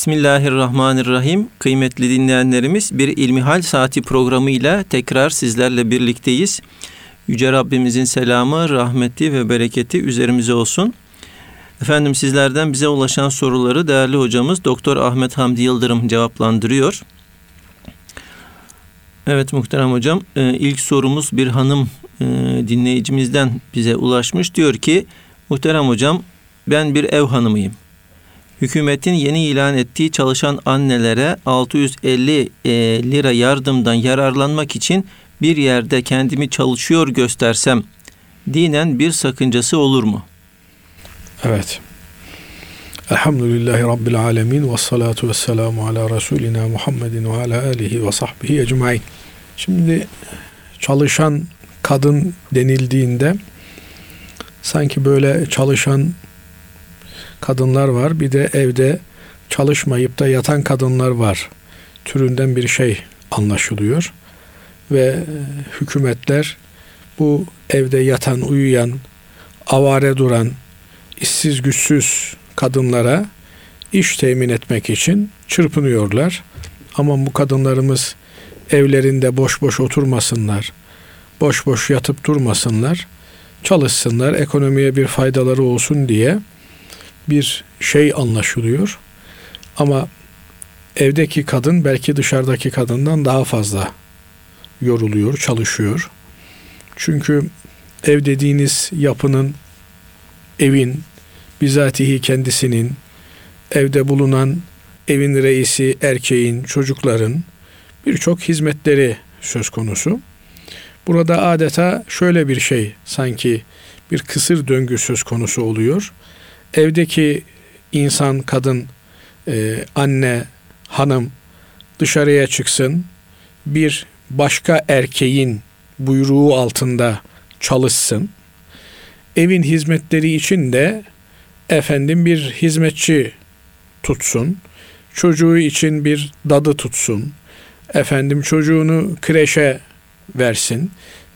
Bismillahirrahmanirrahim. Kıymetli dinleyenlerimiz bir İlmihal Saati programıyla tekrar sizlerle birlikteyiz. Yüce Rabbimizin selamı, rahmeti ve bereketi üzerimize olsun. Efendim sizlerden bize ulaşan soruları değerli hocamız Doktor Ahmet Hamdi Yıldırım cevaplandırıyor. Evet muhterem hocam e, ilk sorumuz bir hanım e, dinleyicimizden bize ulaşmış. Diyor ki muhterem hocam ben bir ev hanımıyım. Hükümetin yeni ilan ettiği çalışan annelere 650 e, lira yardımdan yararlanmak için bir yerde kendimi çalışıyor göstersem dinen bir sakıncası olur mu? Evet. Elhamdülillahi Rabbil alemin ve salatu ve selamu ala Resulina Muhammedin ve ala alihi ve sahbihi ecmain. Şimdi çalışan kadın denildiğinde sanki böyle çalışan kadınlar var. Bir de evde çalışmayıp da yatan kadınlar var. Türünden bir şey anlaşılıyor. Ve e, hükümetler bu evde yatan, uyuyan, avare duran, işsiz güçsüz kadınlara iş temin etmek için çırpınıyorlar. Ama bu kadınlarımız evlerinde boş boş oturmasınlar. Boş boş yatıp durmasınlar. Çalışsınlar, ekonomiye bir faydaları olsun diye bir şey anlaşılıyor. Ama evdeki kadın belki dışarıdaki kadından daha fazla yoruluyor, çalışıyor. Çünkü ev dediğiniz yapının, evin, bizatihi kendisinin, evde bulunan evin reisi, erkeğin, çocukların birçok hizmetleri söz konusu. Burada adeta şöyle bir şey sanki bir kısır döngü söz konusu oluyor evdeki insan, kadın, e, anne, hanım dışarıya çıksın, bir başka erkeğin buyruğu altında çalışsın. Evin hizmetleri için de efendim bir hizmetçi tutsun. Çocuğu için bir dadı tutsun. Efendim çocuğunu kreşe versin.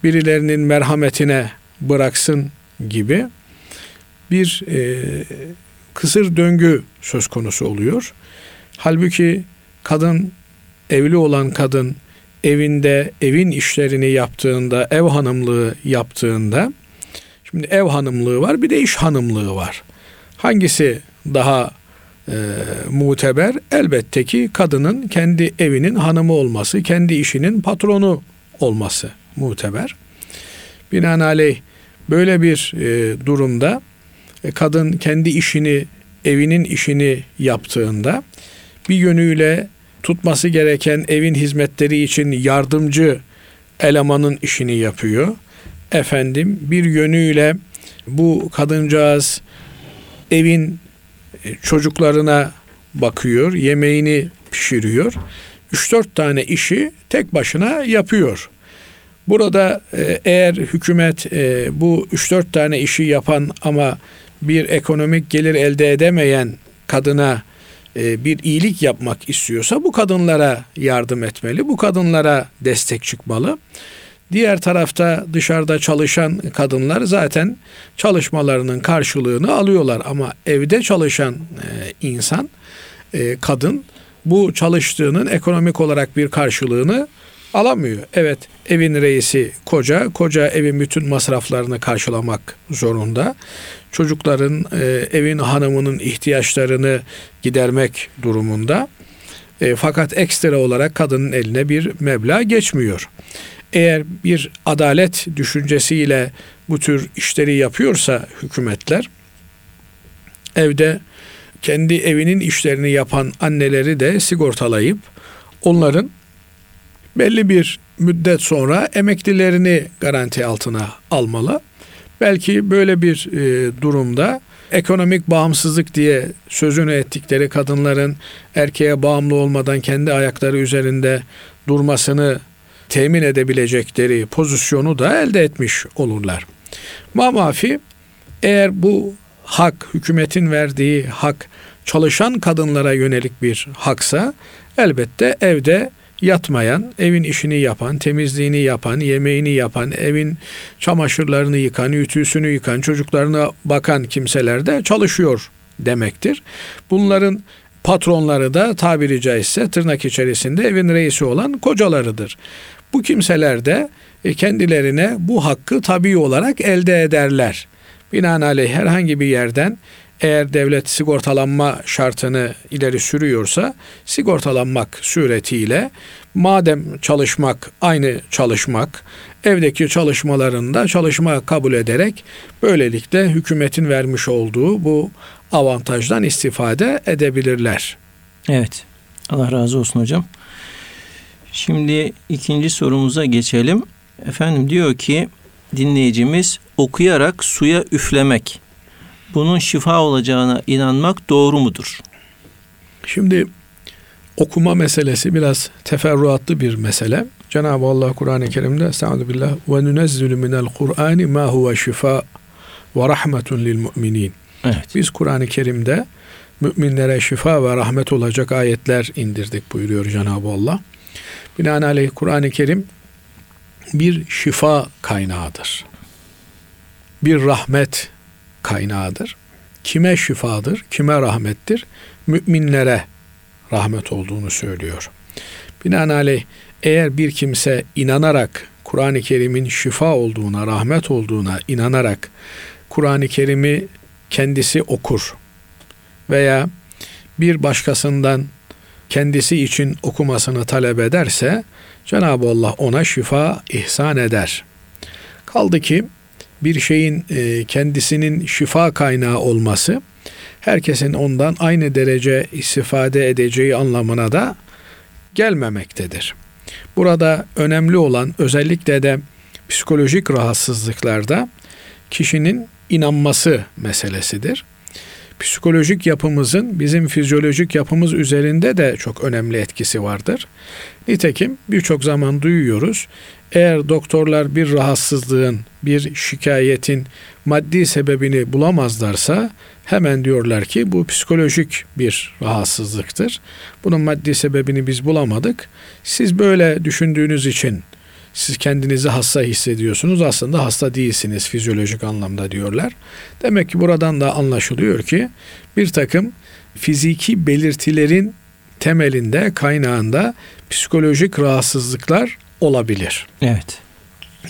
Birilerinin merhametine bıraksın gibi bir e, kısır döngü söz konusu oluyor. Halbuki kadın evli olan kadın evinde evin işlerini yaptığında, ev hanımlığı yaptığında şimdi ev hanımlığı var, bir de iş hanımlığı var. Hangisi daha e, muteber? Elbette ki kadının kendi evinin hanımı olması, kendi işinin patronu olması muteber. Binaenaleyh böyle bir e, durumda kadın kendi işini, evinin işini yaptığında bir yönüyle tutması gereken evin hizmetleri için yardımcı elemanın işini yapıyor. Efendim bir yönüyle bu kadıncağız evin e, çocuklarına bakıyor, yemeğini pişiriyor. 3-4 tane işi tek başına yapıyor. Burada e, eğer hükümet bu 3-4 tane işi yapan ama bir ekonomik gelir elde edemeyen kadına e, bir iyilik yapmak istiyorsa bu kadınlara yardım etmeli. Bu kadınlara destek çıkmalı. Diğer tarafta dışarıda çalışan kadınlar zaten çalışmalarının karşılığını alıyorlar ama evde çalışan e, insan e, kadın bu çalıştığının ekonomik olarak bir karşılığını alamıyor. Evet evin reisi koca, koca evin bütün masraflarını karşılamak zorunda. Çocukların, e, evin hanımının ihtiyaçlarını gidermek durumunda. E, fakat ekstra olarak kadının eline bir meblağ geçmiyor. Eğer bir adalet düşüncesiyle bu tür işleri yapıyorsa hükümetler evde kendi evinin işlerini yapan anneleri de sigortalayıp onların belli bir müddet sonra emeklilerini garanti altına almalı. Belki böyle bir e, durumda ekonomik bağımsızlık diye sözünü ettikleri kadınların erkeğe bağımlı olmadan kendi ayakları üzerinde durmasını temin edebilecekleri pozisyonu da elde etmiş olurlar. Mamafi eğer bu hak, hükümetin verdiği hak çalışan kadınlara yönelik bir haksa elbette evde yatmayan, evin işini yapan, temizliğini yapan, yemeğini yapan, evin çamaşırlarını yıkan, ütüsünü yıkan, çocuklarına bakan kimseler de çalışıyor demektir. Bunların patronları da tabiri caizse tırnak içerisinde evin reisi olan kocalarıdır. Bu kimseler de e, kendilerine bu hakkı tabii olarak elde ederler. Binaenaleyh herhangi bir yerden eğer devlet sigortalanma şartını ileri sürüyorsa sigortalanmak suretiyle madem çalışmak aynı çalışmak evdeki çalışmalarında çalışma kabul ederek böylelikle hükümetin vermiş olduğu bu avantajdan istifade edebilirler. Evet. Allah razı olsun hocam. Şimdi ikinci sorumuza geçelim. Efendim diyor ki dinleyicimiz okuyarak suya üflemek bunun şifa olacağına inanmak doğru mudur? Şimdi okuma meselesi biraz teferruatlı bir mesele. Cenab-ı Allah Kur'an-ı Kerim'de Estaizu billah ve nunezzilu minel Kur'ani ma huve şifa ve rahmetun lil müminin. Evet. Biz Kur'an-ı Kerim'de müminlere şifa ve rahmet olacak ayetler indirdik buyuruyor Cenab-ı Allah. Binaenaleyh Kur'an-ı Kerim bir şifa kaynağıdır. Bir rahmet kaynağıdır. Kime şifadır, kime rahmettir? Müminlere rahmet olduğunu söylüyor. Binaenaleyh eğer bir kimse inanarak Kur'an-ı Kerim'in şifa olduğuna, rahmet olduğuna inanarak Kur'an-ı Kerim'i kendisi okur veya bir başkasından kendisi için okumasını talep ederse Cenab-ı Allah ona şifa ihsan eder. Kaldı ki bir şeyin e, kendisinin şifa kaynağı olması herkesin ondan aynı derece istifade edeceği anlamına da gelmemektedir. Burada önemli olan özellikle de psikolojik rahatsızlıklarda kişinin inanması meselesidir. Psikolojik yapımızın bizim fizyolojik yapımız üzerinde de çok önemli etkisi vardır. Nitekim birçok zaman duyuyoruz. Eğer doktorlar bir rahatsızlığın, bir şikayetin maddi sebebini bulamazlarsa hemen diyorlar ki bu psikolojik bir rahatsızlıktır. Bunun maddi sebebini biz bulamadık. Siz böyle düşündüğünüz için siz kendinizi hasta hissediyorsunuz. Aslında hasta değilsiniz fizyolojik anlamda diyorlar. Demek ki buradan da anlaşılıyor ki bir takım fiziki belirtilerin temelinde, kaynağında psikolojik rahatsızlıklar olabilir. Evet.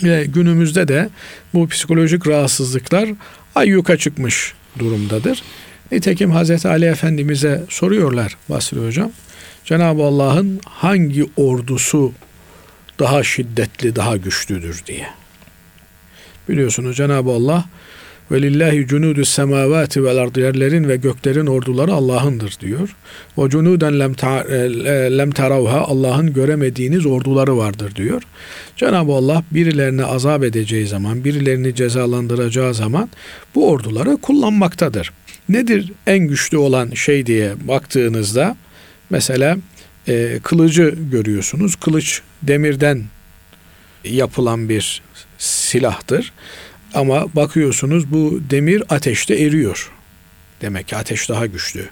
Ve günümüzde de bu psikolojik rahatsızlıklar ayyuka çıkmış durumdadır. Nitekim Hazreti Ali Efendimiz'e soruyorlar Basri Hocam. Cenab-ı Allah'ın hangi ordusu daha şiddetli, daha güçlüdür diye. Biliyorsunuz Cenab-ı Allah ve lillahi cunudu semavati vel ardı yerlerin ve göklerin orduları Allah'ındır diyor. Ve cunuden e, lem taravha Allah'ın göremediğiniz orduları vardır diyor. Cenab-ı Allah birilerini azap edeceği zaman, birilerini cezalandıracağı zaman bu orduları kullanmaktadır. Nedir en güçlü olan şey diye baktığınızda mesela e, kılıcı görüyorsunuz. Kılıç demirden yapılan bir silahtır. Ama bakıyorsunuz bu demir ateşte eriyor. Demek ki ateş daha güçlü.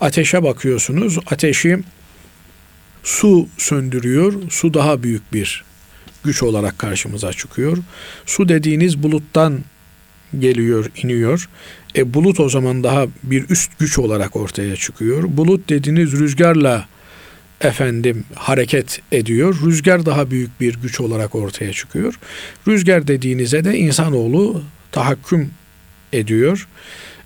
Ateşe bakıyorsunuz. Ateşi su söndürüyor. Su daha büyük bir güç olarak karşımıza çıkıyor. Su dediğiniz buluttan geliyor, iniyor. E bulut o zaman daha bir üst güç olarak ortaya çıkıyor. Bulut dediğiniz rüzgarla efendim hareket ediyor. Rüzgar daha büyük bir güç olarak ortaya çıkıyor. Rüzgar dediğinize de insanoğlu tahakküm ediyor.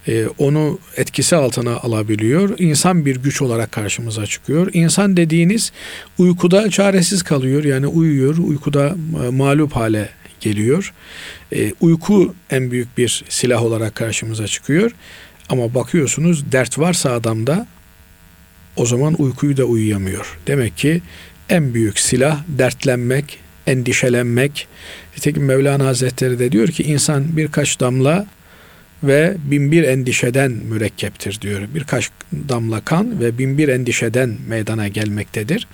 Ee, onu etkisi altına alabiliyor. İnsan bir güç olarak karşımıza çıkıyor. İnsan dediğiniz uykuda çaresiz kalıyor. Yani uyuyor, uykuda e, mağlup hale geliyor. E, uyku en büyük bir silah olarak karşımıza çıkıyor. Ama bakıyorsunuz dert varsa adamda o zaman uykuyu da uyuyamıyor. Demek ki en büyük silah dertlenmek, endişelenmek. Nitekim Mevlana Hazretleri de diyor ki insan birkaç damla ve binbir endişeden mürekkeptir diyor. Birkaç damla kan ve binbir endişeden meydana gelmektedir.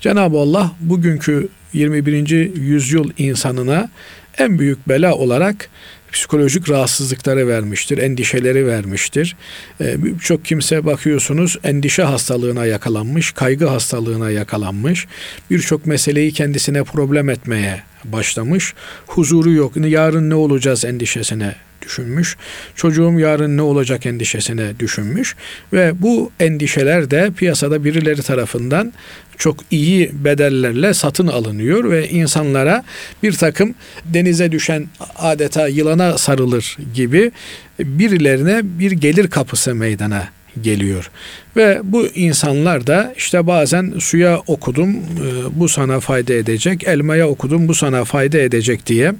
Cenab-ı Allah bugünkü 21. yüzyıl insanına en büyük bela olarak psikolojik rahatsızlıkları vermiştir, endişeleri vermiştir. Ee, Birçok kimse bakıyorsunuz endişe hastalığına yakalanmış, kaygı hastalığına yakalanmış. Birçok meseleyi kendisine problem etmeye başlamış. Huzuru yok. Yarın ne olacağız endişesine düşünmüş. Çocuğum yarın ne olacak endişesine düşünmüş. Ve bu endişeler de piyasada birileri tarafından çok iyi bedellerle satın alınıyor ve insanlara bir takım denize düşen adeta yılana sarılır gibi birilerine bir gelir kapısı meydana geliyor. Ve bu insanlar da işte bazen suya okudum e, bu sana fayda edecek, elmaya okudum bu sana fayda edecek diye.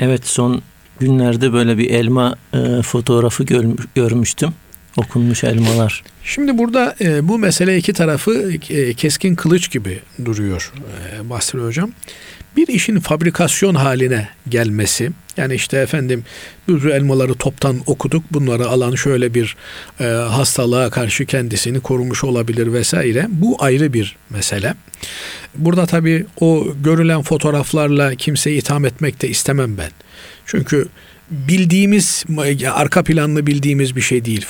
Evet son günlerde böyle bir elma e, fotoğrafı görmüştüm. Okunmuş elmalar. Şimdi burada e, bu mesele iki tarafı e, keskin kılıç gibi duruyor e, Basri Hocam. Bir işin fabrikasyon haline gelmesi, yani işte efendim bu elmaları toptan okuduk, bunları alan şöyle bir e, hastalığa karşı kendisini korumuş olabilir vesaire. Bu ayrı bir mesele. Burada tabii o görülen fotoğraflarla kimseyi itham etmek de istemem ben. Çünkü bildiğimiz arka planlı bildiğimiz bir şey değil.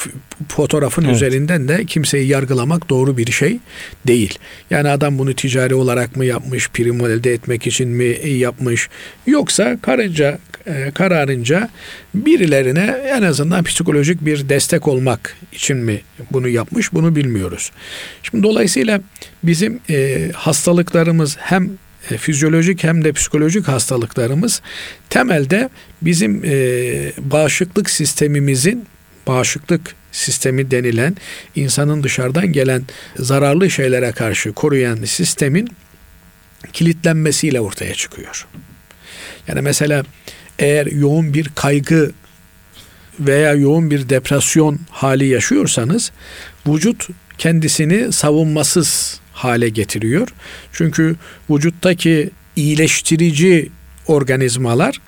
Fotoğrafın evet. üzerinden de kimseyi yargılamak doğru bir şey değil. Yani adam bunu ticari olarak mı yapmış, prim elde etmek için mi yapmış yoksa karınca e, kararınca birilerine en azından psikolojik bir destek olmak için mi bunu yapmış bunu bilmiyoruz. Şimdi dolayısıyla bizim e, hastalıklarımız hem e, fizyolojik hem de psikolojik hastalıklarımız temelde bizim e, bağışıklık sistemimizin bağışıklık sistemi denilen insanın dışarıdan gelen zararlı şeylere karşı koruyan sistemin kilitlenmesiyle ortaya çıkıyor. Yani mesela eğer yoğun bir kaygı veya yoğun bir depresyon hali yaşıyorsanız vücut kendisini savunmasız hale getiriyor. Çünkü vücuttaki iyileştirici organizmalar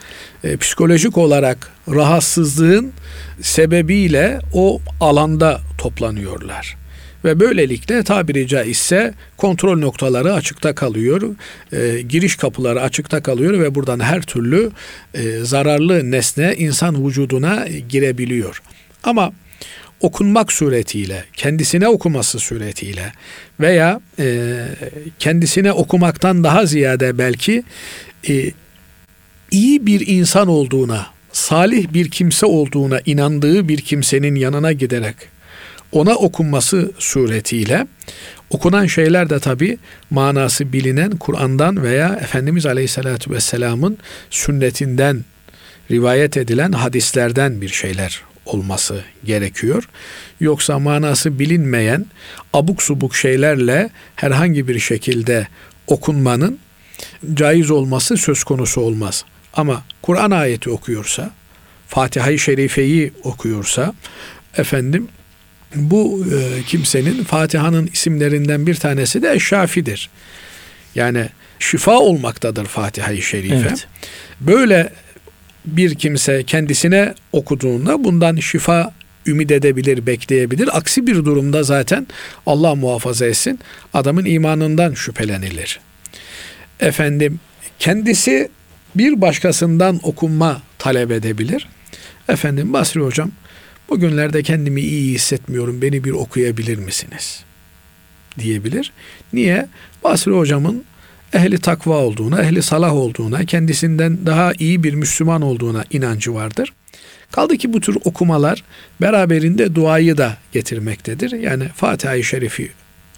e, psikolojik olarak rahatsızlığın sebebiyle o alanda toplanıyorlar. Ve böylelikle tabiri caizse kontrol noktaları açıkta kalıyor, e, giriş kapıları açıkta kalıyor ve buradan her türlü e, zararlı nesne insan vücuduna girebiliyor. Ama okunmak suretiyle, kendisine okuması suretiyle veya e, kendisine okumaktan daha ziyade belki e, iyi bir insan olduğuna, salih bir kimse olduğuna inandığı bir kimsenin yanına giderek ona okunması suretiyle okunan şeyler de tabi manası bilinen Kur'an'dan veya Efendimiz Aleyhisselatü Vesselam'ın sünnetinden rivayet edilen hadislerden bir şeyler olması gerekiyor. Yoksa manası bilinmeyen abuk subuk şeylerle herhangi bir şekilde okunmanın caiz olması söz konusu olmaz. Ama Kur'an ayeti okuyorsa, Fatiha-i Şerife'yi okuyorsa efendim bu e, kimsenin Fatiha'nın isimlerinden bir tanesi de Şafi'dir. Yani şifa olmaktadır Fatiha-i Şerife. Evet. Böyle bir kimse kendisine okuduğunda bundan şifa ümit edebilir, bekleyebilir. Aksi bir durumda zaten Allah muhafaza etsin adamın imanından şüphelenilir. Efendim kendisi bir başkasından okunma talep edebilir. Efendim Basri hocam bugünlerde kendimi iyi hissetmiyorum beni bir okuyabilir misiniz? diyebilir. Niye? Basri hocamın ehli takva olduğuna, ehli salah olduğuna, kendisinden daha iyi bir Müslüman olduğuna inancı vardır. Kaldı ki bu tür okumalar beraberinde duayı da getirmektedir. Yani Fatiha-i Şerif'i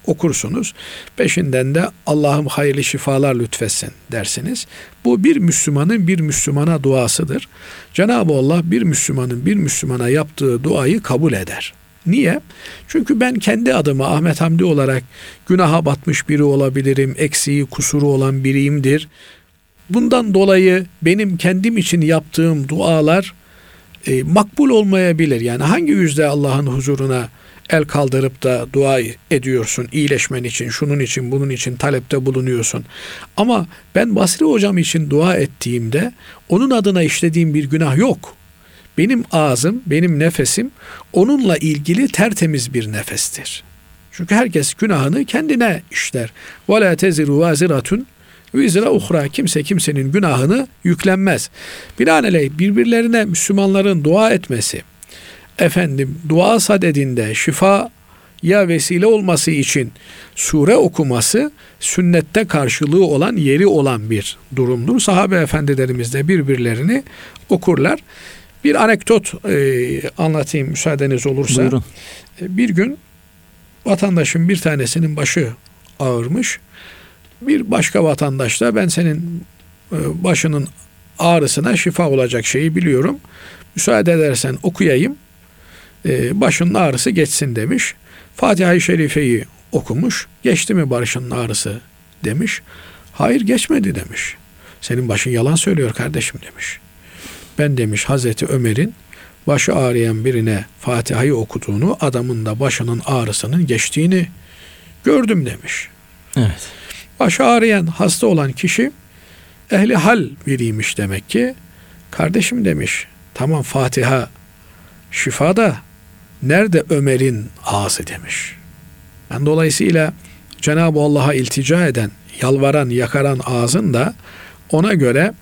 okursunuz. Peşinden de Allah'ım hayırlı şifalar lütfetsin dersiniz. Bu bir Müslümanın bir Müslümana duasıdır. Cenab-ı Allah bir Müslümanın bir Müslümana yaptığı duayı kabul eder. Niye? Çünkü ben kendi adıma Ahmet Hamdi olarak günaha batmış biri olabilirim, eksiği, kusuru olan biriyimdir. Bundan dolayı benim kendim için yaptığım dualar e, makbul olmayabilir. Yani hangi yüzde Allah'ın huzuruna el kaldırıp da dua ediyorsun iyileşmen için, şunun için, bunun için talepte bulunuyorsun. Ama ben Basri hocam için dua ettiğimde onun adına işlediğim bir günah yok. Benim ağzım, benim nefesim onunla ilgili tertemiz bir nefestir. Çünkü herkes günahını kendine işler. La teziru vaziratun vizra uhra. Kimse kimsenin günahını yüklenmez. Binaenaleyh birbirlerine Müslümanların dua etmesi, efendim dua sadedinde şifa ya vesile olması için sure okuması sünnette karşılığı olan yeri olan bir durumdur. Sahabe efendilerimiz de birbirlerini okurlar. Bir anekdot e, anlatayım müsaadeniz olursa. Buyurun. E, Bir gün vatandaşın bir tanesinin başı ağırmış. Bir başka vatandaş da ben senin e, başının ağrısına şifa olacak şeyi biliyorum. Müsaade edersen okuyayım. E, başının ağrısı geçsin demiş. Fatiha-i Şerife'yi okumuş. Geçti mi başının ağrısı demiş. Hayır geçmedi demiş. Senin başın yalan söylüyor kardeşim demiş. Ben demiş Hazreti Ömer'in başı ağrıyan birine Fatiha'yı okuduğunu, adamın da başının ağrısının geçtiğini gördüm demiş. Evet. Başı ağrıyan hasta olan kişi ehli hal biriymiş demek ki. Kardeşim demiş. Tamam Fatiha şifa da nerede Ömer'in ağzı demiş. Yani dolayısıyla Cenab-ı Allah'a iltica eden, yalvaran, yakaran ağzın da ona göre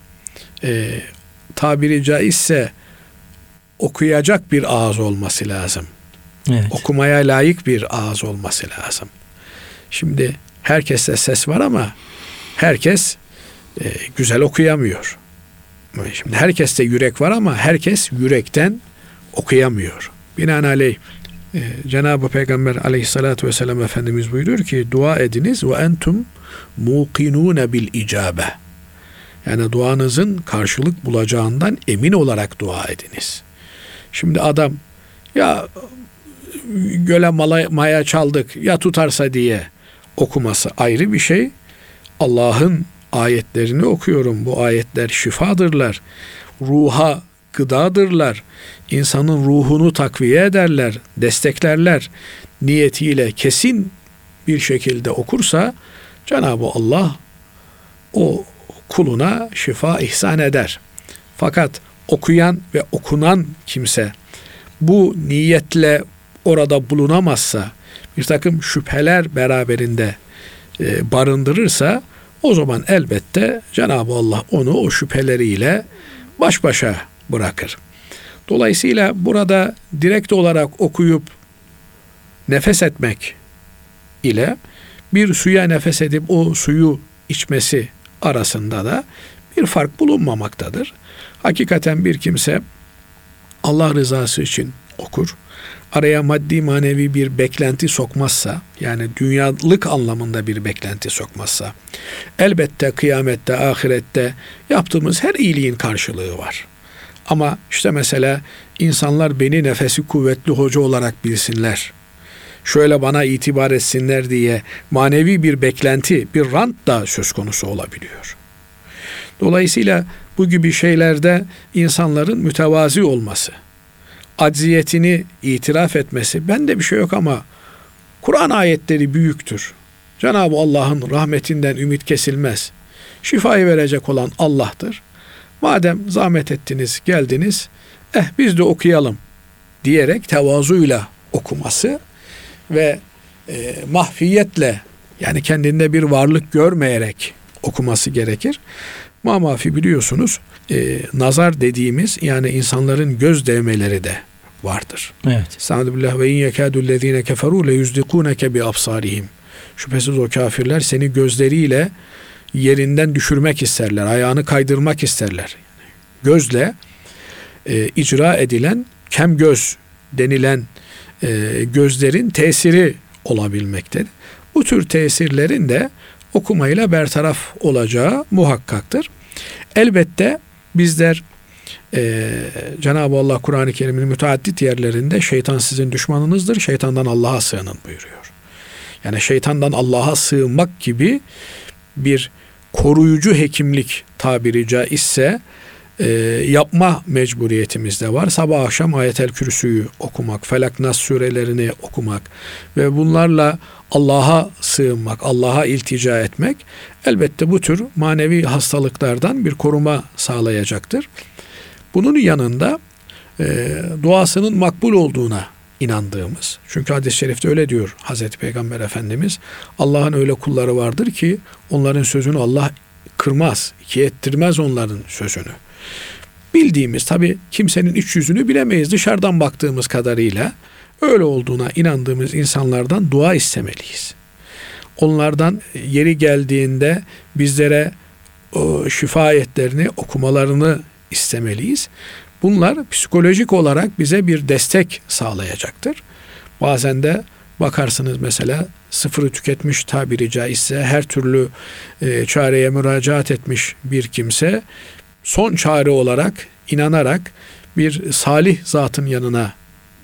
e, tabiri caizse okuyacak bir ağız olması lazım. Evet. Okumaya layık bir ağız olması lazım. Şimdi herkeste ses var ama herkes e, güzel okuyamıyor. Şimdi herkeste yürek var ama herkes yürekten okuyamıyor. Binaenaleyh e, Cenab-ı Peygamber aleyhissalatü vesselam Efendimiz buyuruyor ki dua ediniz ve entum muqinune bil icabe. Yani duanızın karşılık bulacağından emin olarak dua ediniz. Şimdi adam ya göle mala, maya çaldık ya tutarsa diye okuması ayrı bir şey. Allah'ın ayetlerini okuyorum. Bu ayetler şifadırlar. Ruha gıdadırlar. İnsanın ruhunu takviye ederler, desteklerler. Niyetiyle kesin bir şekilde okursa Cenab-ı Allah o kuluna şifa ihsan eder. Fakat okuyan ve okunan kimse bu niyetle orada bulunamazsa, bir takım şüpheler beraberinde e, barındırırsa o zaman elbette Cenab-ı Allah onu o şüpheleriyle baş başa bırakır. Dolayısıyla burada direkt olarak okuyup nefes etmek ile bir suya nefes edip o suyu içmesi arasında da bir fark bulunmamaktadır. Hakikaten bir kimse Allah rızası için okur. Araya maddi manevi bir beklenti sokmazsa, yani dünyalık anlamında bir beklenti sokmazsa, elbette kıyamette, ahirette yaptığımız her iyiliğin karşılığı var. Ama işte mesela insanlar beni nefesi kuvvetli hoca olarak bilsinler. Şöyle bana itibar etsinler diye manevi bir beklenti, bir rant da söz konusu olabiliyor. Dolayısıyla bu gibi şeylerde insanların mütevazi olması, acziyetini itiraf etmesi, bende bir şey yok ama Kur'an ayetleri büyüktür. Cenab-ı Allah'ın rahmetinden ümit kesilmez. Şifayı verecek olan Allah'tır. Madem zahmet ettiniz, geldiniz, eh biz de okuyalım diyerek tevazuyla okuması ve e, mahfiyetle yani kendinde bir varlık görmeyerek okuması gerekir. Mamafi biliyorsunuz e, nazar dediğimiz yani insanların göz değmeleri de vardır. Evet. Estağfirullah ve in yekâdullezîne keferû le yüzdikûneke bi absarihim. Şüphesiz o kafirler seni gözleriyle yerinden düşürmek isterler, ayağını kaydırmak isterler. Gözle e, icra edilen kem göz denilen e, gözlerin tesiri olabilmektedir. Bu tür tesirlerin de okumayla bertaraf olacağı muhakkaktır. Elbette bizler e, Cenab-ı Allah Kur'an-ı Kerim'in müteaddit yerlerinde şeytan sizin düşmanınızdır, şeytandan Allah'a sığının buyuruyor. Yani şeytandan Allah'a sığınmak gibi bir koruyucu hekimlik tabiri caizse e, yapma mecburiyetimiz de var. Sabah akşam ayetel kürsüyü okumak, felak nas surelerini okumak ve bunlarla Allah'a sığınmak, Allah'a iltica etmek elbette bu tür manevi hastalıklardan bir koruma sağlayacaktır. Bunun yanında e, duasının makbul olduğuna inandığımız. Çünkü hadis-i şerifte öyle diyor Hazreti Peygamber Efendimiz. Allah'ın öyle kulları vardır ki onların sözünü Allah kırmaz, iki ettirmez onların sözünü. Bildiğimiz tabi kimsenin iç yüzünü bilemeyiz dışarıdan baktığımız kadarıyla öyle olduğuna inandığımız insanlardan dua istemeliyiz. Onlardan yeri geldiğinde bizlere o şifa ayetlerini okumalarını istemeliyiz. Bunlar psikolojik olarak bize bir destek sağlayacaktır. Bazen de bakarsınız mesela sıfırı tüketmiş tabiri caizse her türlü e, çareye müracaat etmiş bir kimse son çare olarak inanarak bir salih zatın yanına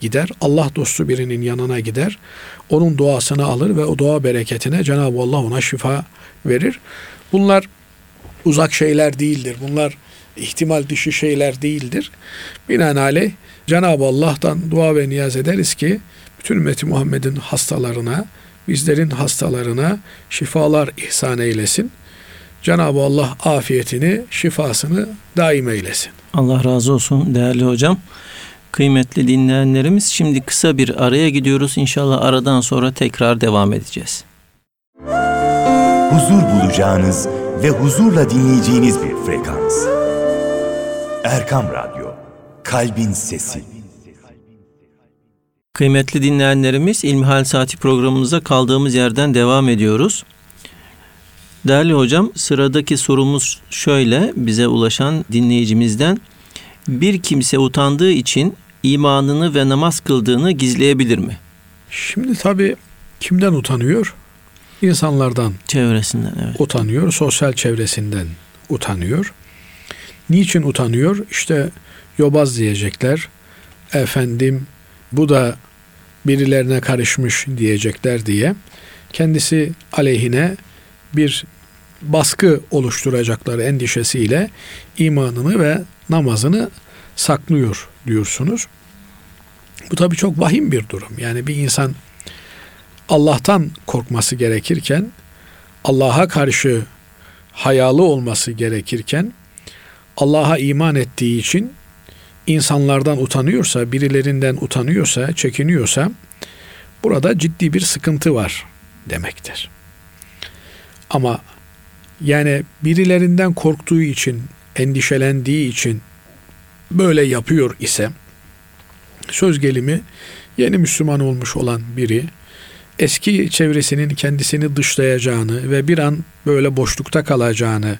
gider. Allah dostu birinin yanına gider. Onun duasını alır ve o dua bereketine Cenab-ı Allah ona şifa verir. Bunlar uzak şeyler değildir. Bunlar ihtimal dışı şeyler değildir. Binaenaleyh Cenab-ı Allah'tan dua ve niyaz ederiz ki bütün ümmeti Muhammed'in hastalarına, bizlerin hastalarına şifalar ihsan eylesin. Cenab-ı Allah afiyetini, şifasını daim eylesin. Allah razı olsun değerli hocam. Kıymetli dinleyenlerimiz şimdi kısa bir araya gidiyoruz. İnşallah aradan sonra tekrar devam edeceğiz. Huzur bulacağınız ve huzurla dinleyeceğiniz bir frekans. Erkam Radyo, Kalbin Sesi. Kıymetli dinleyenlerimiz İlmihal Saati programımıza kaldığımız yerden devam ediyoruz. Değerli hocam sıradaki sorumuz şöyle bize ulaşan dinleyicimizden. Bir kimse utandığı için imanını ve namaz kıldığını gizleyebilir mi? Şimdi tabii kimden utanıyor? İnsanlardan Çevresinden evet. utanıyor, sosyal çevresinden utanıyor. Niçin utanıyor? İşte yobaz diyecekler. Efendim bu da birilerine karışmış diyecekler diye kendisi aleyhine bir baskı oluşturacakları endişesiyle imanını ve namazını saklıyor diyorsunuz. Bu tabii çok vahim bir durum. Yani bir insan Allah'tan korkması gerekirken, Allah'a karşı hayalı olması gerekirken, Allah'a iman ettiği için insanlardan utanıyorsa, birilerinden utanıyorsa, çekiniyorsa burada ciddi bir sıkıntı var demektir. Ama yani birilerinden korktuğu için, endişelendiği için böyle yapıyor ise söz gelimi yeni Müslüman olmuş olan biri eski çevresinin kendisini dışlayacağını ve bir an böyle boşlukta kalacağını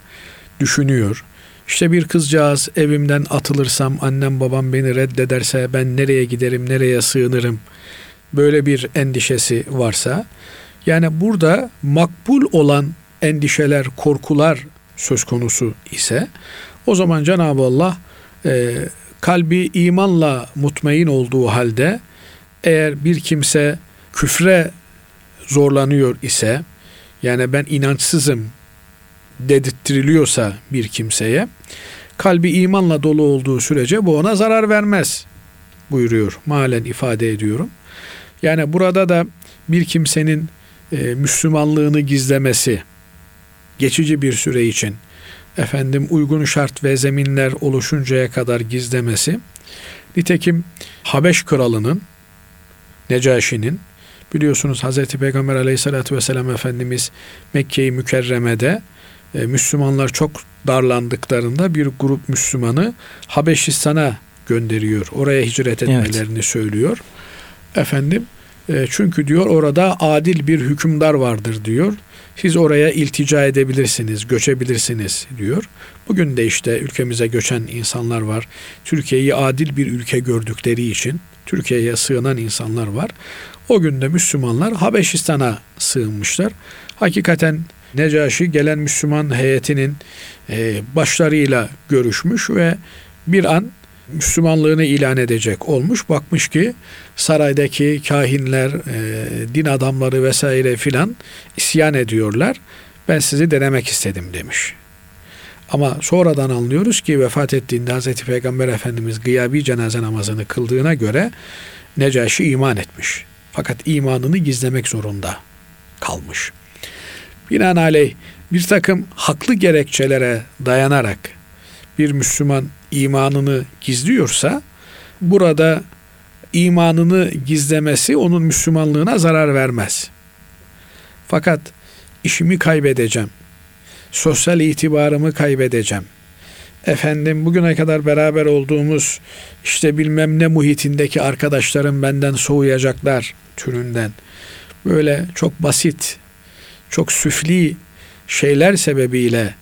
düşünüyor. İşte bir kızcağız evimden atılırsam annem babam beni reddederse ben nereye giderim, nereye sığınırım? Böyle bir endişesi varsa yani burada makbul olan endişeler, korkular söz konusu ise o zaman Cenab-ı Allah e, kalbi imanla mutmain olduğu halde eğer bir kimse küfre zorlanıyor ise yani ben inançsızım dedirttiriliyorsa bir kimseye kalbi imanla dolu olduğu sürece bu ona zarar vermez buyuruyor. Malen ifade ediyorum. Yani burada da bir kimsenin e, Müslümanlığını gizlemesi geçici bir süre için efendim uygun şart ve zeminler oluşuncaya kadar gizlemesi nitekim Habeş kralının Necaşi'nin biliyorsunuz Hazreti Peygamber aleyhissalatü vesselam Efendimiz Mekke-i Mükerreme'de e, Müslümanlar çok darlandıklarında bir grup Müslümanı Habeşistan'a gönderiyor. Oraya hicret etmelerini evet. söylüyor. Efendim e, çünkü diyor orada adil bir hükümdar vardır diyor. Siz oraya iltica edebilirsiniz, göçebilirsiniz diyor. Bugün de işte ülkemize göçen insanlar var. Türkiye'yi adil bir ülke gördükleri için Türkiye'ye sığınan insanlar var. O günde Müslümanlar Habeşistan'a sığınmışlar. Hakikaten Necaşi gelen Müslüman heyetinin e, başlarıyla görüşmüş ve bir an Müslümanlığını ilan edecek olmuş. Bakmış ki saraydaki kahinler, e, din adamları vesaire filan isyan ediyorlar. Ben sizi denemek istedim demiş. Ama sonradan anlıyoruz ki vefat ettiğinde Hazreti Peygamber Efendimiz gıyabi cenaze namazını kıldığına göre Necaşi iman etmiş. Fakat imanını gizlemek zorunda kalmış. Binaenaleyh bir takım haklı gerekçelere dayanarak bir Müslüman imanını gizliyorsa burada imanını gizlemesi onun Müslümanlığına zarar vermez. Fakat işimi kaybedeceğim. Sosyal itibarımı kaybedeceğim. Efendim bugüne kadar beraber olduğumuz işte bilmem ne muhitindeki arkadaşlarım benden soğuyacaklar türünden. Böyle çok basit, çok süfli şeyler sebebiyle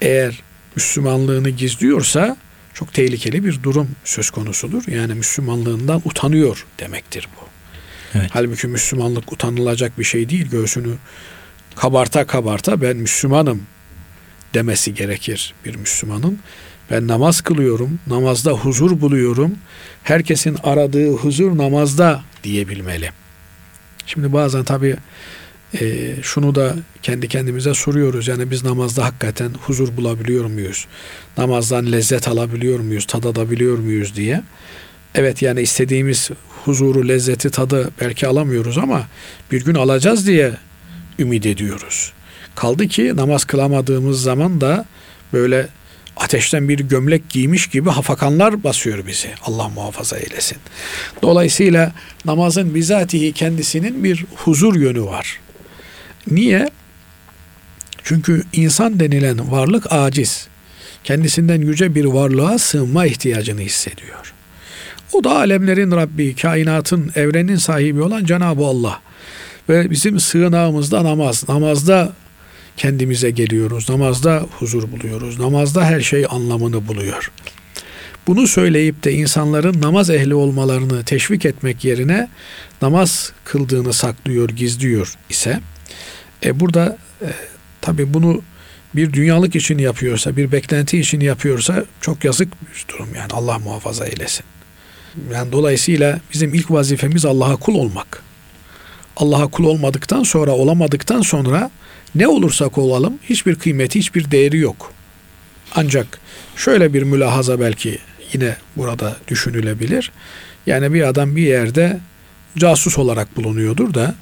eğer Müslümanlığını gizliyorsa çok tehlikeli bir durum söz konusudur. Yani Müslümanlığından utanıyor demektir bu. Evet. Halbuki Müslümanlık utanılacak bir şey değil. Göğsünü kabarta kabarta ben Müslümanım demesi gerekir bir Müslümanın. Ben namaz kılıyorum, namazda huzur buluyorum. Herkesin aradığı huzur namazda diyebilmeli. Şimdi bazen tabii e, şunu da kendi kendimize soruyoruz. Yani biz namazda hakikaten huzur bulabiliyor muyuz? Namazdan lezzet alabiliyor muyuz? Tadabiliyor muyuz diye. Evet yani istediğimiz huzuru, lezzeti, tadı belki alamıyoruz ama bir gün alacağız diye ümit ediyoruz. Kaldı ki namaz kılamadığımız zaman da böyle ateşten bir gömlek giymiş gibi hafakanlar basıyor bizi. Allah muhafaza eylesin. Dolayısıyla namazın bizatihi kendisinin bir huzur yönü var. Niye? Çünkü insan denilen varlık aciz. Kendisinden yüce bir varlığa sığınma ihtiyacını hissediyor. O da alemlerin Rabbi, kainatın, evrenin sahibi olan Cenab-ı Allah. Ve bizim sığınağımız da namaz. Namazda kendimize geliyoruz. Namazda huzur buluyoruz. Namazda her şey anlamını buluyor. Bunu söyleyip de insanların namaz ehli olmalarını teşvik etmek yerine namaz kıldığını saklıyor, gizliyor ise e burada e, tabi bunu bir dünyalık için yapıyorsa, bir beklenti için yapıyorsa çok yazık bir durum yani Allah muhafaza eylesin. Yani dolayısıyla bizim ilk vazifemiz Allah'a kul olmak. Allah'a kul olmadıktan sonra, olamadıktan sonra ne olursak olalım hiçbir kıymeti, hiçbir değeri yok. Ancak şöyle bir mülahaza belki yine burada düşünülebilir. Yani bir adam bir yerde casus olarak bulunuyordur da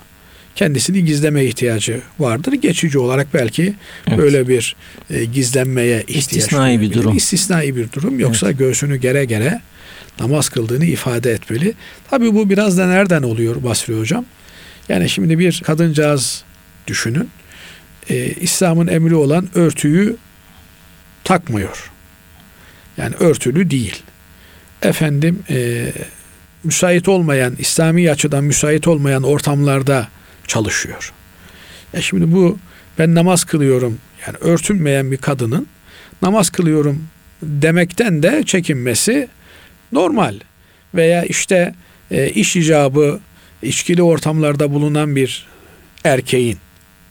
kendisini gizleme ihtiyacı vardır. Geçici olarak belki Evet. böyle bir e, gizlenmeye ihtiyaç İstisnai bir durum. İstisnai bir durum. Yoksa göğsünü gere gere namaz kıldığını ifade etmeli. Tabii bu biraz da nereden oluyor Basri Hocam? Yani şimdi bir kadıncağız düşünün. Ee, İslam'ın emri olan örtüyü takmıyor. Yani örtülü değil. Efendim e, müsait olmayan, İslami açıdan müsait olmayan ortamlarda çalışıyor. Ya şimdi bu ben namaz kılıyorum yani örtünmeyen bir kadının namaz kılıyorum demekten de çekinmesi normal. Veya işte e, iş icabı içkili ortamlarda bulunan bir erkeğin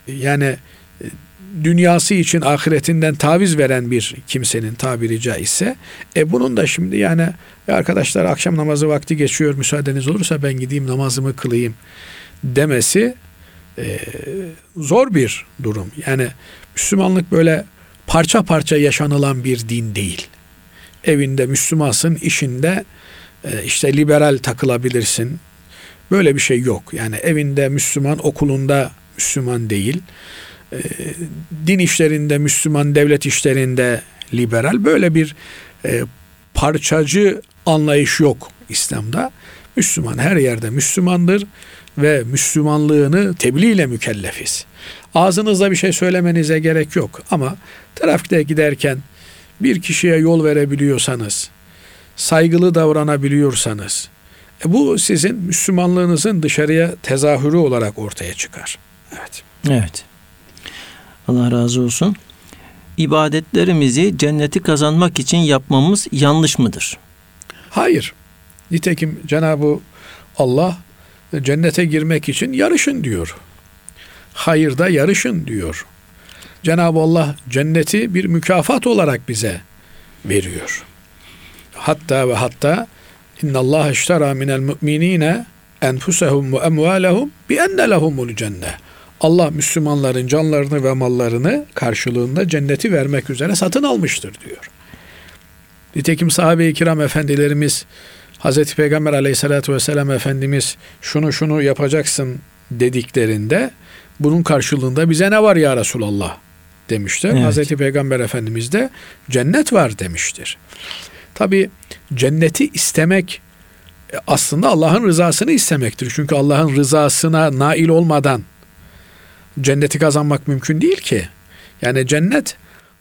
yani e, dünyası için ahiretinden taviz veren bir kimsenin tabiri caizse e bunun da şimdi yani "Ya arkadaşlar akşam namazı vakti geçiyor müsaadeniz olursa ben gideyim namazımı kılayım demesi e, zor bir durum. Yani Müslümanlık böyle parça parça yaşanılan bir din değil. Evinde Müslümansın, işinde e, işte liberal takılabilirsin. Böyle bir şey yok. Yani evinde Müslüman, okulunda Müslüman değil. E, din işlerinde Müslüman, devlet işlerinde liberal. Böyle bir e, parçacı anlayış yok İslam'da. Müslüman her yerde Müslümandır ve Müslümanlığını tebliğ ile mükellefiz. Ağzınızda bir şey söylemenize gerek yok ama trafikte giderken bir kişiye yol verebiliyorsanız, saygılı davranabiliyorsanız, e bu sizin Müslümanlığınızın dışarıya tezahürü olarak ortaya çıkar. Evet. Evet. Allah razı olsun. İbadetlerimizi cenneti kazanmak için yapmamız yanlış mıdır? Hayır. Nitekim Cenab-ı Allah cennete girmek için yarışın diyor. Hayırda yarışın diyor. Cenab-ı Allah cenneti bir mükafat olarak bize veriyor. Hatta ve hatta inna Allah iştara minel mu'minine enfusehum ve emvalehum bi enne lehumul cennet. Allah Müslümanların canlarını ve mallarını karşılığında cenneti vermek üzere satın almıştır diyor. Nitekim sahabe-i kiram efendilerimiz Hazreti Peygamber aleyhissalatü vesselam Efendimiz şunu şunu yapacaksın dediklerinde bunun karşılığında bize ne var ya Resulallah demişler. Evet. Hazreti Peygamber Efendimiz de cennet var demiştir. Tabi cenneti istemek e, aslında Allah'ın rızasını istemektir. Çünkü Allah'ın rızasına nail olmadan cenneti kazanmak mümkün değil ki. Yani cennet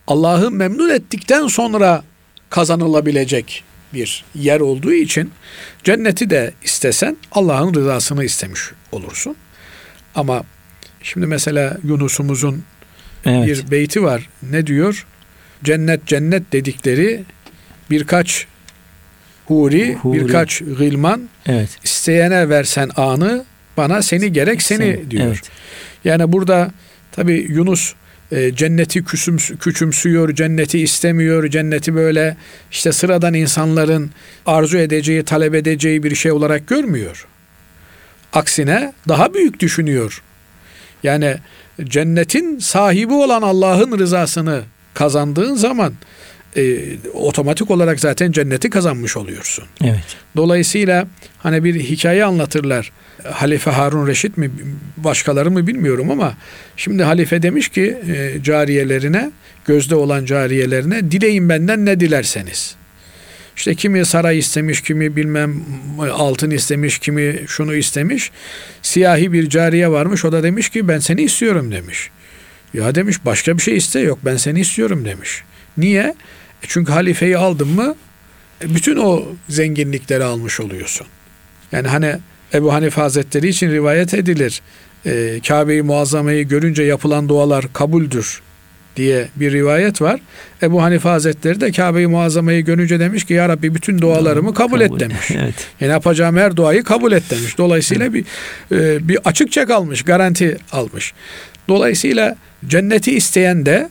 Allah'ı memnun ettikten sonra kazanılabilecek bir yer olduğu için cenneti de istesen Allah'ın rızasını istemiş olursun. Ama şimdi mesela Yunus'umuzun Evet. bir beyti var. Ne diyor? Cennet cennet dedikleri birkaç huri, Huri. birkaç gılman Evet. isteyene versen anı bana seni gerek seni, Seni, diyor. evet. Yani burada tabi Yunus e, cenneti küsüms- küçümsüyor, cenneti istemiyor, cenneti böyle işte sıradan insanların arzu edeceği, talep edeceği bir şey olarak görmüyor. Aksine daha büyük düşünüyor. Yani cennetin sahibi olan Allah'ın rızasını kazandığın zaman e, otomatik olarak zaten cenneti kazanmış oluyorsun. Evet. Dolayısıyla hani bir hikaye anlatırlar. Halife Harun Reşit mi başkaları mı bilmiyorum ama şimdi halife demiş ki e, cariyelerine gözde olan cariyelerine dileyin benden ne dilerseniz. İşte kimi saray istemiş, kimi bilmem altın istemiş, kimi şunu istemiş. Siyahi bir cariye varmış. O da demiş ki ben seni istiyorum demiş. Ya demiş başka bir şey iste yok ben seni istiyorum demiş. Niye? Çünkü halifeyi aldın mı e, bütün o zenginlikleri almış oluyorsun. Yani hani Ebu Hanife Hazretleri için rivayet edilir. E, Kabe-i Muazzama'yı görünce yapılan dualar kabuldür diye bir rivayet var. Ebu Hanife Hazretleri de Kabe-i Muazzama'yı görünce demiş ki Ya Rabbi bütün dualarımı kabul, et demiş. Evet. Yani yapacağım her duayı kabul et demiş. Dolayısıyla bir e, bir açıkça kalmış, garanti almış. Dolayısıyla cenneti isteyen de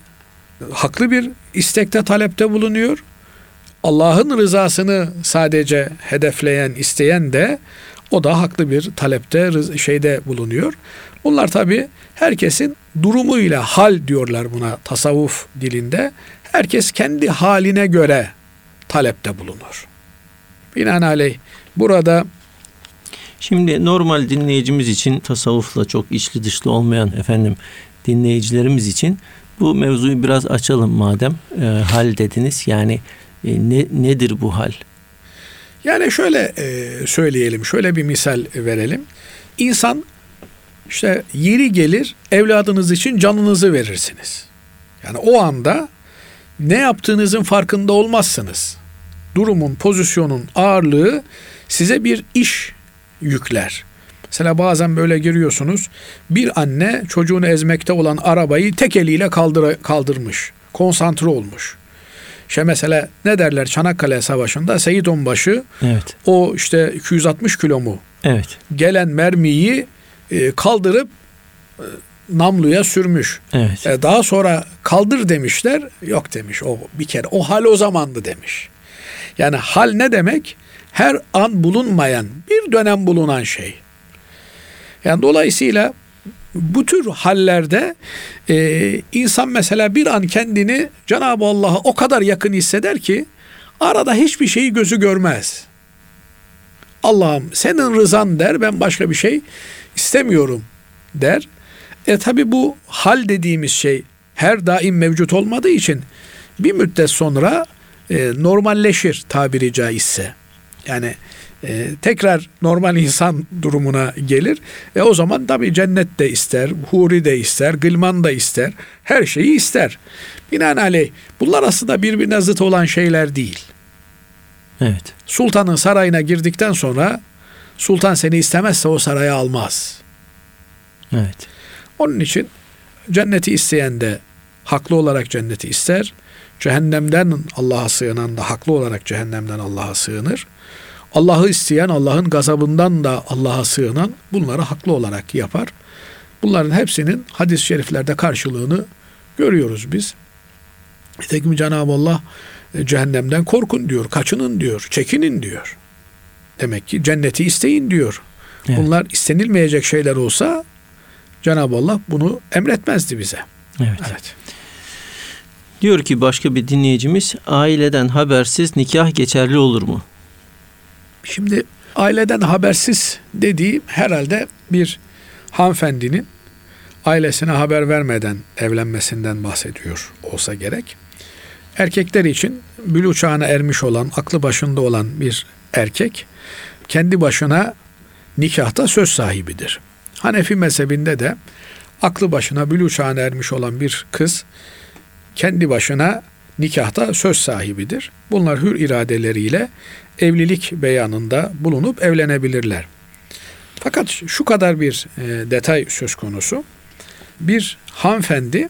haklı bir istekte talepte bulunuyor. Allah'ın rızasını sadece hedefleyen, isteyen de o da haklı bir talepte şeyde bulunuyor. Bunlar tabi herkesin durumuyla hal diyorlar buna tasavvuf dilinde. Herkes kendi haline göre talepte bulunur. Binaenaleyh burada Şimdi normal dinleyicimiz için tasavvufla çok içli dışlı olmayan efendim dinleyicilerimiz için bu mevzuyu biraz açalım madem e, hal dediniz. Yani e, ne nedir bu hal? Yani şöyle e, söyleyelim, şöyle bir misal verelim. İnsan işte yeri gelir evladınız için canınızı verirsiniz. Yani o anda ne yaptığınızın farkında olmazsınız. Durumun, pozisyonun ağırlığı size bir iş yükler. Mesela bazen böyle giriyorsunuz. Bir anne çocuğunu ezmekte olan arabayı tek eliyle kaldıra, kaldırmış. Konsantre olmuş. İşte mesela ne derler Çanakkale Savaşı'nda Seyit Onbaşı Evet. o işte 260 kilo mu Evet. gelen mermiyi e, kaldırıp e, namluya sürmüş. Evet. E, daha sonra kaldır demişler. Yok demiş o bir kere. O hal o zamandı demiş. Yani hal ne demek? Her an bulunmayan, bir dönem bulunan şey. Yani dolayısıyla bu tür hallerde e, insan mesela bir an kendini Cenab-ı Allah'a o kadar yakın hisseder ki arada hiçbir şeyi gözü görmez. Allah'ım senin rızan der ben başka bir şey istemiyorum der. E tabi bu hal dediğimiz şey her daim mevcut olmadığı için bir müddet sonra e, normalleşir tabiri caizse. Yani e, tekrar normal insan durumuna gelir. E o zaman tabi cennet de ister, huri de ister, gılman da ister, her şeyi ister. Binaenaleyh bunlar aslında birbirine zıt olan şeyler değil. Evet. Sultanın sarayına girdikten sonra sultan seni istemezse o saraya almaz. Evet. Onun için cenneti isteyen de haklı olarak cenneti ister. Cehennemden Allah'a sığınan da haklı olarak cehennemden Allah'a sığınır. Allah'ı isteyen Allah'ın gazabından da Allah'a sığınan bunları haklı olarak yapar. Bunların hepsinin hadis-i şeriflerde karşılığını görüyoruz biz. Nitekim Cenab-ı Allah e, cehennemden korkun diyor, kaçının diyor, çekinin diyor. Demek ki cenneti isteyin diyor. Evet. Bunlar istenilmeyecek şeyler olsa Cenab-ı Allah bunu emretmezdi bize. Evet. Evet. Diyor ki başka bir dinleyicimiz aileden habersiz nikah geçerli olur mu? Şimdi aileden habersiz dediği herhalde bir hanımefendinin ailesine haber vermeden evlenmesinden bahsediyor olsa gerek. Erkekler için bülü çağına ermiş olan, aklı başında olan bir erkek kendi başına nikahta söz sahibidir. Hanefi mezhebinde de aklı başına bülü çağına ermiş olan bir kız kendi başına nikahta söz sahibidir. Bunlar hür iradeleriyle evlilik beyanında bulunup evlenebilirler. Fakat şu kadar bir e, detay söz konusu. Bir hanımefendinin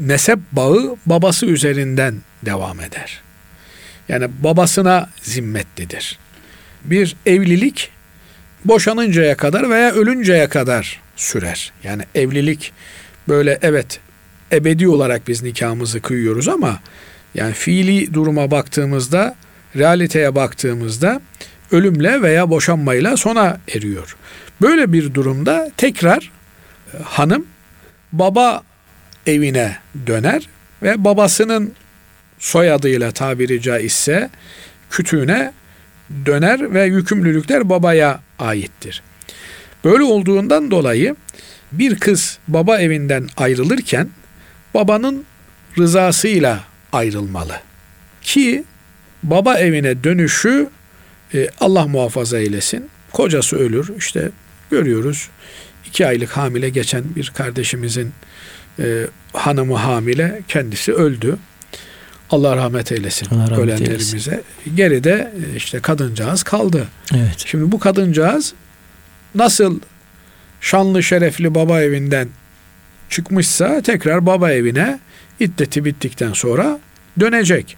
nesep bağı babası üzerinden devam eder. Yani babasına zimmetlidir. Bir evlilik boşanıncaya kadar veya ölünceye kadar sürer. Yani evlilik böyle evet ebedi olarak biz nikahımızı kıyıyoruz ama yani fiili duruma baktığımızda, realiteye baktığımızda ölümle veya boşanmayla sona eriyor. Böyle bir durumda tekrar e, hanım baba evine döner ve babasının soyadıyla tabiri caizse kütüğüne döner ve yükümlülükler babaya aittir. Böyle olduğundan dolayı bir kız baba evinden ayrılırken babanın rızasıyla ayrılmalı. Ki baba evine dönüşü e, Allah muhafaza eylesin. Kocası ölür. İşte görüyoruz. iki aylık hamile geçen bir kardeşimizin e, hanımı hamile. Kendisi öldü. Allah rahmet eylesin Allah rahmet ölenlerimize. eylesin. Geride e, işte kadıncağız kaldı. Evet. Şimdi bu kadıncağız nasıl şanlı şerefli baba evinden çıkmışsa tekrar baba evine iddeti bittikten sonra dönecek.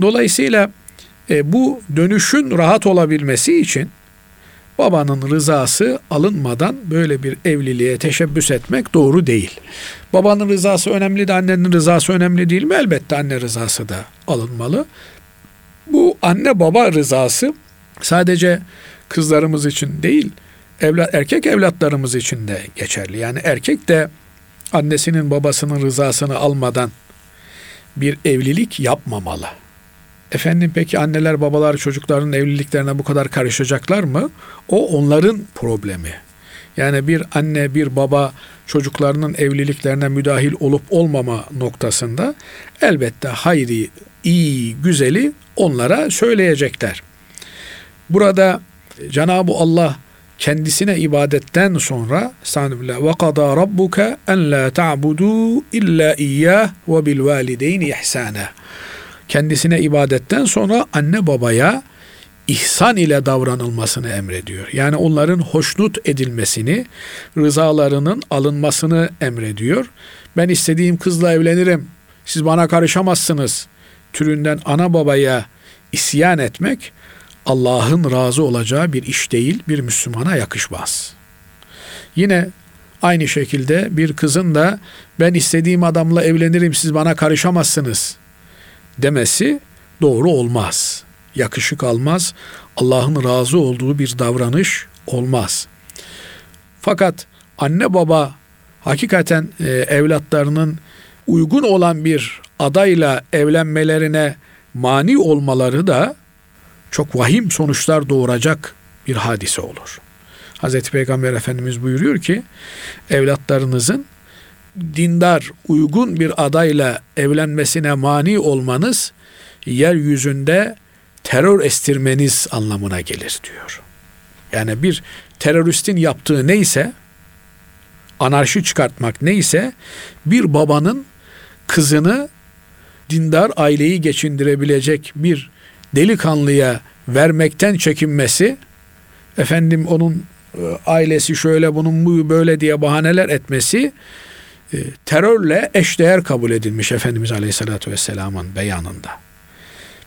Dolayısıyla e, bu dönüşün rahat olabilmesi için babanın rızası alınmadan böyle bir evliliğe teşebbüs etmek doğru değil. Babanın rızası önemli de annenin rızası önemli değil mi? Elbette anne rızası da alınmalı. Bu anne baba rızası sadece kızlarımız için değil, evlat, erkek evlatlarımız için de geçerli. Yani erkek de annesinin babasının rızasını almadan bir evlilik yapmamalı. Efendim peki anneler babalar çocukların evliliklerine bu kadar karışacaklar mı? O onların problemi. Yani bir anne bir baba çocuklarının evliliklerine müdahil olup olmama noktasında elbette hayri, iyi, güzeli onlara söyleyecekler. Burada Cenab-ı Allah kendisine ibadetten sonra Estağfirullah ve kada rabbuka en la ta'budu illa iyyah ve bil valideyni ihsana. Kendisine ibadetten sonra anne babaya ihsan ile davranılmasını emrediyor. Yani onların hoşnut edilmesini, rızalarının alınmasını emrediyor. Ben istediğim kızla evlenirim. Siz bana karışamazsınız. Türünden ana babaya isyan etmek Allah'ın razı olacağı bir iş değil, bir Müslümana yakışmaz. Yine aynı şekilde bir kızın da ben istediğim adamla evlenirim siz bana karışamazsınız demesi doğru olmaz. Yakışık almaz. Allah'ın razı olduğu bir davranış olmaz. Fakat anne baba hakikaten e, evlatlarının uygun olan bir adayla evlenmelerine mani olmaları da çok vahim sonuçlar doğuracak bir hadise olur. Hazreti Peygamber Efendimiz buyuruyor ki evlatlarınızın dindar, uygun bir adayla evlenmesine mani olmanız yeryüzünde terör estirmeniz anlamına gelir diyor. Yani bir teröristin yaptığı neyse anarşi çıkartmak neyse bir babanın kızını dindar aileyi geçindirebilecek bir delikanlıya vermekten çekinmesi efendim onun e, ailesi şöyle bunun bu böyle diye bahaneler etmesi e, terörle eşdeğer kabul edilmiş Efendimiz Aleyhisselatü Vesselam'ın beyanında.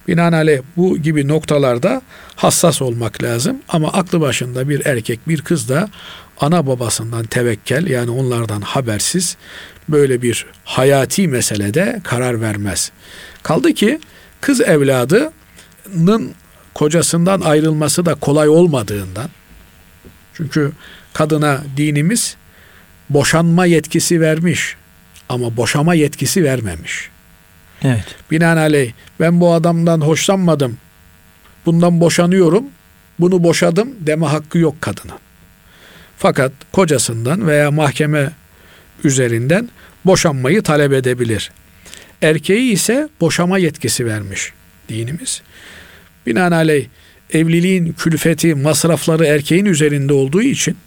Binaenaleyh bu gibi noktalarda hassas olmak lazım ama aklı başında bir erkek bir kız da ana babasından tevekkel yani onlardan habersiz böyle bir hayati meselede karar vermez. Kaldı ki kız evladının kocasından ayrılması da kolay olmadığından çünkü kadına dinimiz boşanma yetkisi vermiş ama boşama yetkisi vermemiş. Evet. Binaenaleyh ben bu adamdan hoşlanmadım. Bundan boşanıyorum. Bunu boşadım deme hakkı yok kadının. Fakat kocasından veya mahkeme üzerinden boşanmayı talep edebilir. Erkeği ise boşama yetkisi vermiş dinimiz. Binaenaleyh evliliğin külfeti, masrafları erkeğin üzerinde olduğu için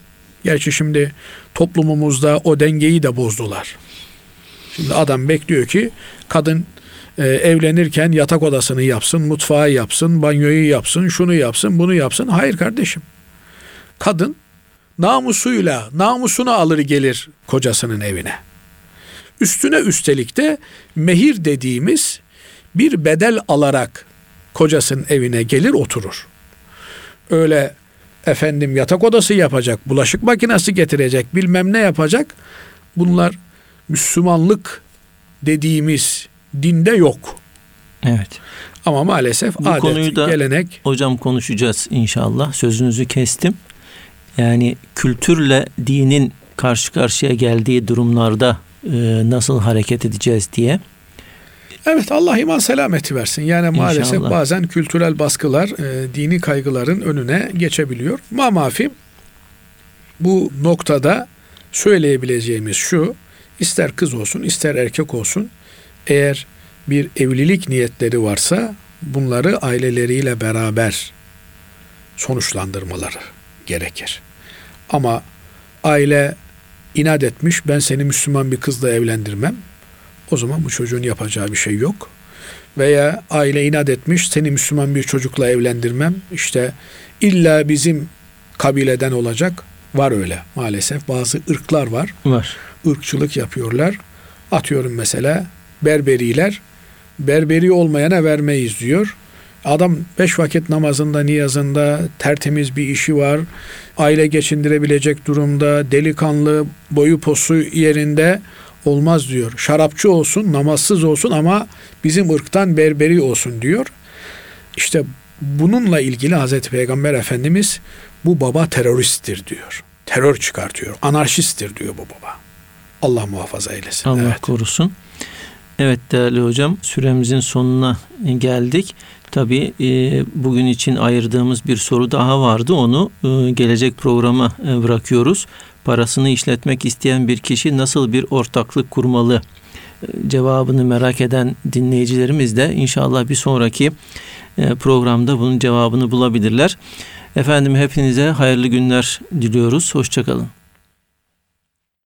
gerçi şimdi toplumumuzda o dengeyi de bozdular. Şimdi adam bekliyor ki kadın e, evlenirken yatak odasını yapsın, mutfağı yapsın, banyoyu yapsın, şunu yapsın, bunu yapsın. Hayır kardeşim. Kadın namusuyla, namusunu alır gelir kocasının evine. Üstüne üstelik de mehir dediğimiz bir bedel alarak kocasının evine gelir oturur. Öyle efendim yatak odası yapacak, bulaşık makinesi getirecek, bilmem ne yapacak. Bunlar Müslümanlık dediğimiz dinde yok. Evet. Ama maalesef Bu adet, konuyu da- gelenek Hocam konuşacağız inşallah. Sözünüzü kestim. Yani kültürle dinin karşı karşıya geldiği durumlarda e, nasıl hareket edeceğiz diye. Evet Allah iman selameti versin. Yani maalesef İnşallah. bazen kültürel baskılar e, dini kaygıların önüne geçebiliyor. Ma mafi bu noktada söyleyebileceğimiz şu. ister kız olsun ister erkek olsun eğer bir evlilik niyetleri varsa bunları aileleriyle beraber sonuçlandırmaları gerekir. Ama aile inat etmiş ben seni Müslüman bir kızla evlendirmem. O zaman bu çocuğun yapacağı bir şey yok. Veya aile inat etmiş seni Müslüman bir çocukla evlendirmem. İşte illa bizim kabileden olacak. Var öyle maalesef bazı ırklar var. Var. ırkçılık yapıyorlar. Atıyorum mesela berberiler berberi olmayana vermeyiz diyor. Adam beş vakit namazında, niyazında tertemiz bir işi var. Aile geçindirebilecek durumda, delikanlı, boyu posu yerinde olmaz diyor. Şarapçı olsun, namazsız olsun ama bizim ırktan berberi olsun diyor. İşte bununla ilgili Hazreti Peygamber Efendimiz bu baba teröristtir diyor. Terör çıkartıyor. Anarşisttir diyor bu baba. Allah muhafaza eylesin. Allah Evet. korusun. Evet değerli hocam süremizin sonuna geldik. Tabii e, bugün için ayırdığımız bir soru daha vardı. Onu e, gelecek programa e, bırakıyoruz. Parasını işletmek isteyen bir kişi nasıl bir ortaklık kurmalı? E, Cevabını merak eden dinleyicilerimiz de inşallah bir sonraki e, programda bunun cevabını bulabilirler. Efendim hepinize hayırlı günler diliyoruz. Hoşçakalın.